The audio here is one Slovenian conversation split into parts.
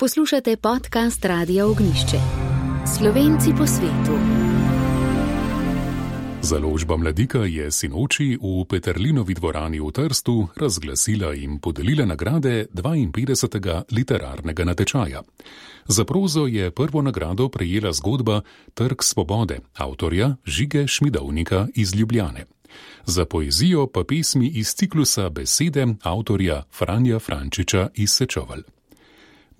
Poslušate podcast Radia Ognišče. Slovenci po svetu. Založba Mladika je sinoči v Peterlinovi dvorani v Trstu razglasila in podelila nagrade 52. literarnega natečaja. Za prozo je prvo nagrado prejela zgodba Trg svobode avtorja Žige Šmidovnika iz Ljubljane. Za poezijo pa pesmi iz ciklusa Besede avtorja Franja Frančiča iz Sečoval.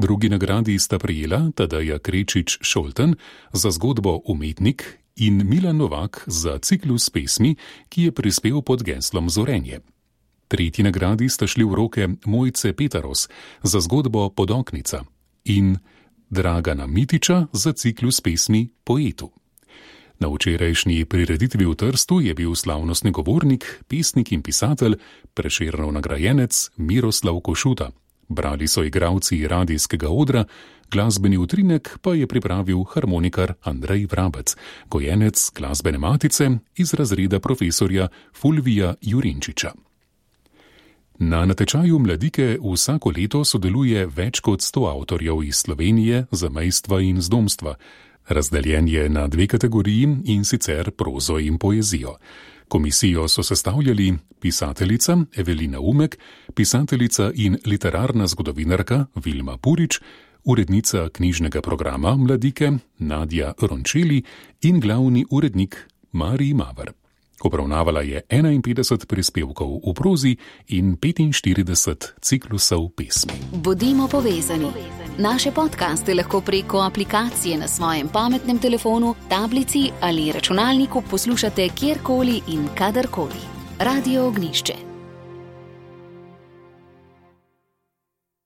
Drugi nagradi sta prijela Tadaja Krečič Šolten za zgodbo Umetnik in Milan Novak za ciklus pesmi, ki je prispel pod geslom Zorenje. Tretji nagradi sta šli v roke Mojce Petaros za zgodbo Podoknica in Dragana Mitiča za ciklus pesmi Poetu. Na včerajšnji prireditvi v Trstu je bil slavnostni govornik, pesnik in pisatelj, preširnov nagrajenec Miroslav Košuta. Brali so igravci radijskega odra, glasbeni utrinek pa je pripravil harmonikar Andrej Vrabec, gojenec glasbene matice iz razreda profesorja Fulvija Jurinčiča. Na natečaju mladike vsako leto sodeluje več kot 100 avtorjev iz Slovenije, zamejstva in zdomstva. Razdeljen je na dve kategoriji in sicer prozo in poezijo. Komisijo so sestavljali pisateljica Evelina Umek, pisateljica in literarna zgodovinarka Vilma Purič, urednica knjižnega programa Mladike Nadja Rončeli in glavni urednik Marij Mavar. Obravnavala je 51 prispevkov v prozi in 45 ciklusov pesmi. Bodimo povezani. Naše podkaste lahko preko aplikacije na svojem pametnem telefonu, tablici ali računalniku poslušate kjerkoli in kadarkoli. Radio Ognišče.